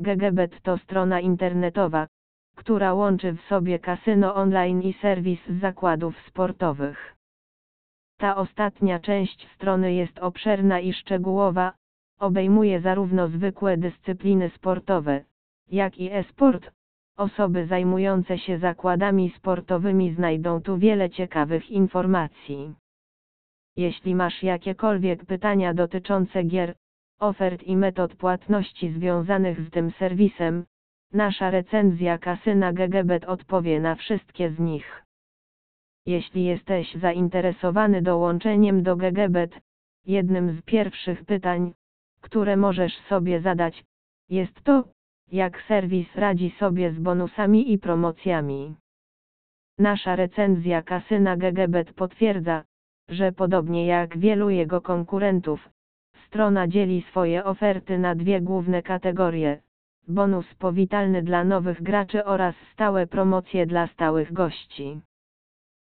GGBet to strona internetowa, która łączy w sobie kasyno online i serwis zakładów sportowych. Ta ostatnia część strony jest obszerna i szczegółowa, obejmuje zarówno zwykłe dyscypliny sportowe, jak i e-sport. Osoby zajmujące się zakładami sportowymi znajdą tu wiele ciekawych informacji. Jeśli masz jakiekolwiek pytania dotyczące gier, ofert i metod płatności związanych z tym serwisem, nasza recenzja kasyna GGBet odpowie na wszystkie z nich. Jeśli jesteś zainteresowany dołączeniem do GGBet, jednym z pierwszych pytań, które możesz sobie zadać, jest to, jak serwis radzi sobie z bonusami i promocjami. Nasza recenzja kasyna GGBet potwierdza, że podobnie jak wielu jego konkurentów, strona dzieli swoje oferty na dwie główne kategorie: bonus powitalny dla nowych graczy oraz stałe promocje dla stałych gości.